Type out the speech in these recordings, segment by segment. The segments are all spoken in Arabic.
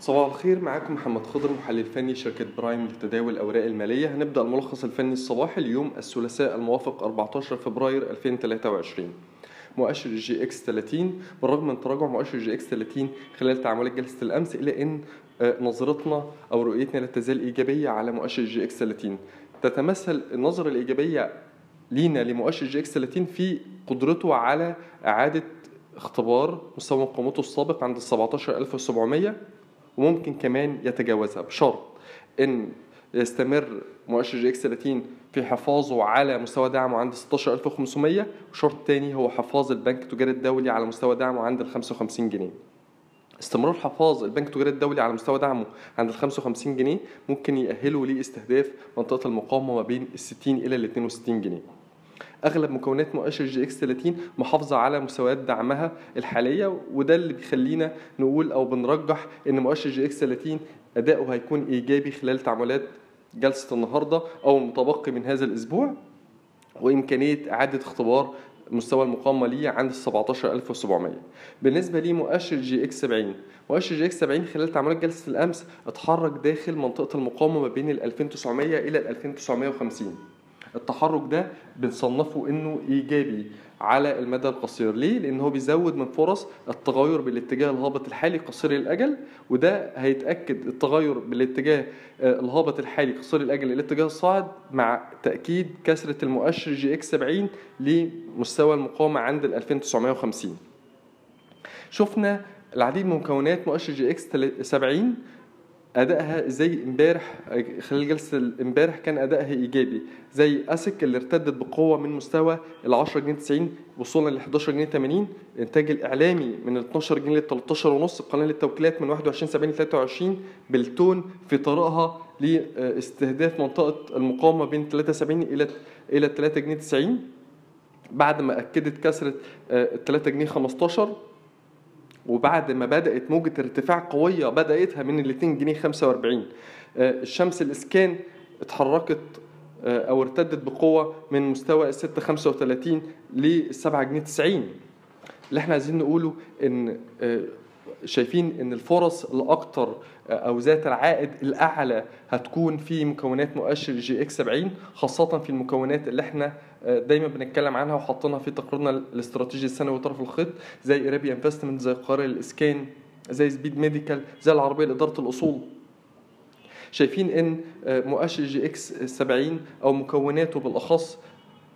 صباح الخير معاكم محمد خضر محلل فني شركة برايم لتداول الأوراق المالية. هنبدأ الملخص الفني الصباحي اليوم الثلاثاء الموافق 14 فبراير 2023 مؤشر EGX 30 بالرغم من تراجع مؤشر EGX 30 خلال تعاملات جلسة الأمس إلا أن آه، نظرتنا أو رؤيتنا لا تزال إيجابية على مؤشر EGX 30 تتمثل النظرة الإيجابية لينا لمؤشر EGX 30 في قدرته على إعادة اختبار مستوى مقاومته السابق عند ال 17700 وممكن كمان يتجاوزها بشرط إن يستمر مؤشر EGX 30 في حفاظه على مستوى دعمه عند 16500 وشرط تاني هو حفاظ البنك التجاري الدولي على مستوى دعمه عند ال 55 جنيه. استمرار حفاظ البنك التجاري الدولي على مستوى دعمه عند ال 55 جنيه ممكن يأهله لإستهداف منطقة المقاومة ما بين ال 60 إلى ال 62 جنيه. أغلب مكونات مؤشر EGX 30 محافظة على مستويات دعمها الحالية وده اللي بيخلينا نقول أو بنرجح إن مؤشر EGX 30 أداؤه هيكون إيجابي خلال تعاملات جلسة النهارده أو المتبقي من هذا الأسبوع وإمكانية إعادة اختبار مستوى المقاومة ليه عند ال 17700 بالنسبة لي مؤشر جي إكس 70 مؤشر جي إكس 70 خلال تعاملات جلسة الأمس اتحرك داخل منطقة المقاومة ما بين ال 2900 إلى ال 2950 التحرك ده بنصنفه إنه إيجابي على المدى القصير. ليه؟ لأن هو بيزود من فرص التغير بالاتجاه الهابط الحالي قصير الأجل وده هيتأكد التغير بالاتجاه آه، الهابط الحالي قصير الأجل الاتجاه الصاعد مع تأكيد كسر مؤشر EGX 70 لمستوى المقاومة عند ال 2950 شفنا العديد من مكونات مؤشر EGX 70 أدائها زي امبارح خلال جلسة امبارح كان أدائها إيجابي زي أسك اللي ارتدت بقوة من مستوى ال 10 جنيه 90 وصولا ل 11 جنيه 80 الانتاج الإعلامي من ال 12 جنيه ل 13 ونص قناة التوكيلات من 21 70 ل 23 بالتون في طريقها لاستهداف منطقة المقاومة بين 73 إلى إلى 3 جنيه 90 بعد ما أكدت كسره 3 جنيه 15 وبعد ما بدأت موجة ارتفاع قوية بدأتها من ال 2 جنيه 45 آه، الشمس الإسكان اتحركت آه، أو ارتدت بقوة من مستوى ال 635 ل 7 جنيه 90 اللي إحنا عايزين نقوله إن آه، شايفين إن الفرص الاكثر أو ذات العائد الأعلى هتكون في مكونات مؤشر EGX 70 خاصة في المكونات اللي إحنا دايما بنتكلم عنها وحاطينها في تقريرنا الاستراتيجي السنوي وطرف الخط زي Arabia Investment زي قرار الإسكان زي Speed Medical زي العربية لإدارة الأصول. شايفين إن مؤشر EGX 70 أو مكوناته بالأخص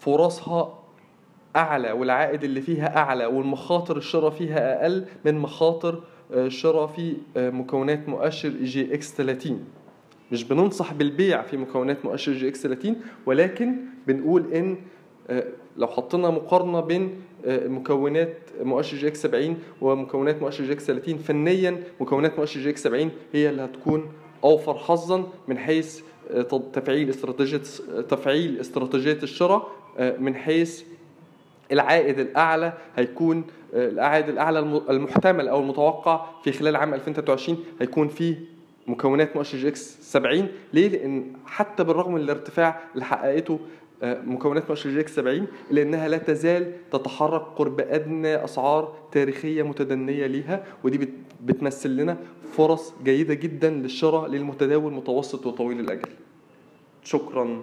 فرصها أعلى والعائد اللي فيها أعلى والمخاطر الشراء فيها أقل من مخاطر شراء في مكونات مؤشر EGX 30 مش بننصح بالبيع في مكونات مؤشر EGX 30 ولكن بنقول إن لو حطينا مقارنة بين مكونات مؤشر EGX 70 ومكونات مؤشر EGX 30 فنيا مكونات مؤشر EGX 70 هي اللي هتكون أوفر حظا من حيث تفعيل استراتيجية تفعيل استراتيجية الشراء من حيث العائد الأعلى هيكون العائد الأعلى المحتمل أو المتوقع في خلال عام 2023 هيكون في مكونات مؤشر EGX 70 ليه؟ لأن حتى بالرغم من الارتفاع اللي حققته مكونات مؤشر EGX 70 الا انها لا تزال تتحرك قرب أدنى أسعار تاريخية متدنية ليها ودي بتمثل لنا فرص جيدة جدا للشراء للمتداول متوسط وطويل الأجل. شكرا.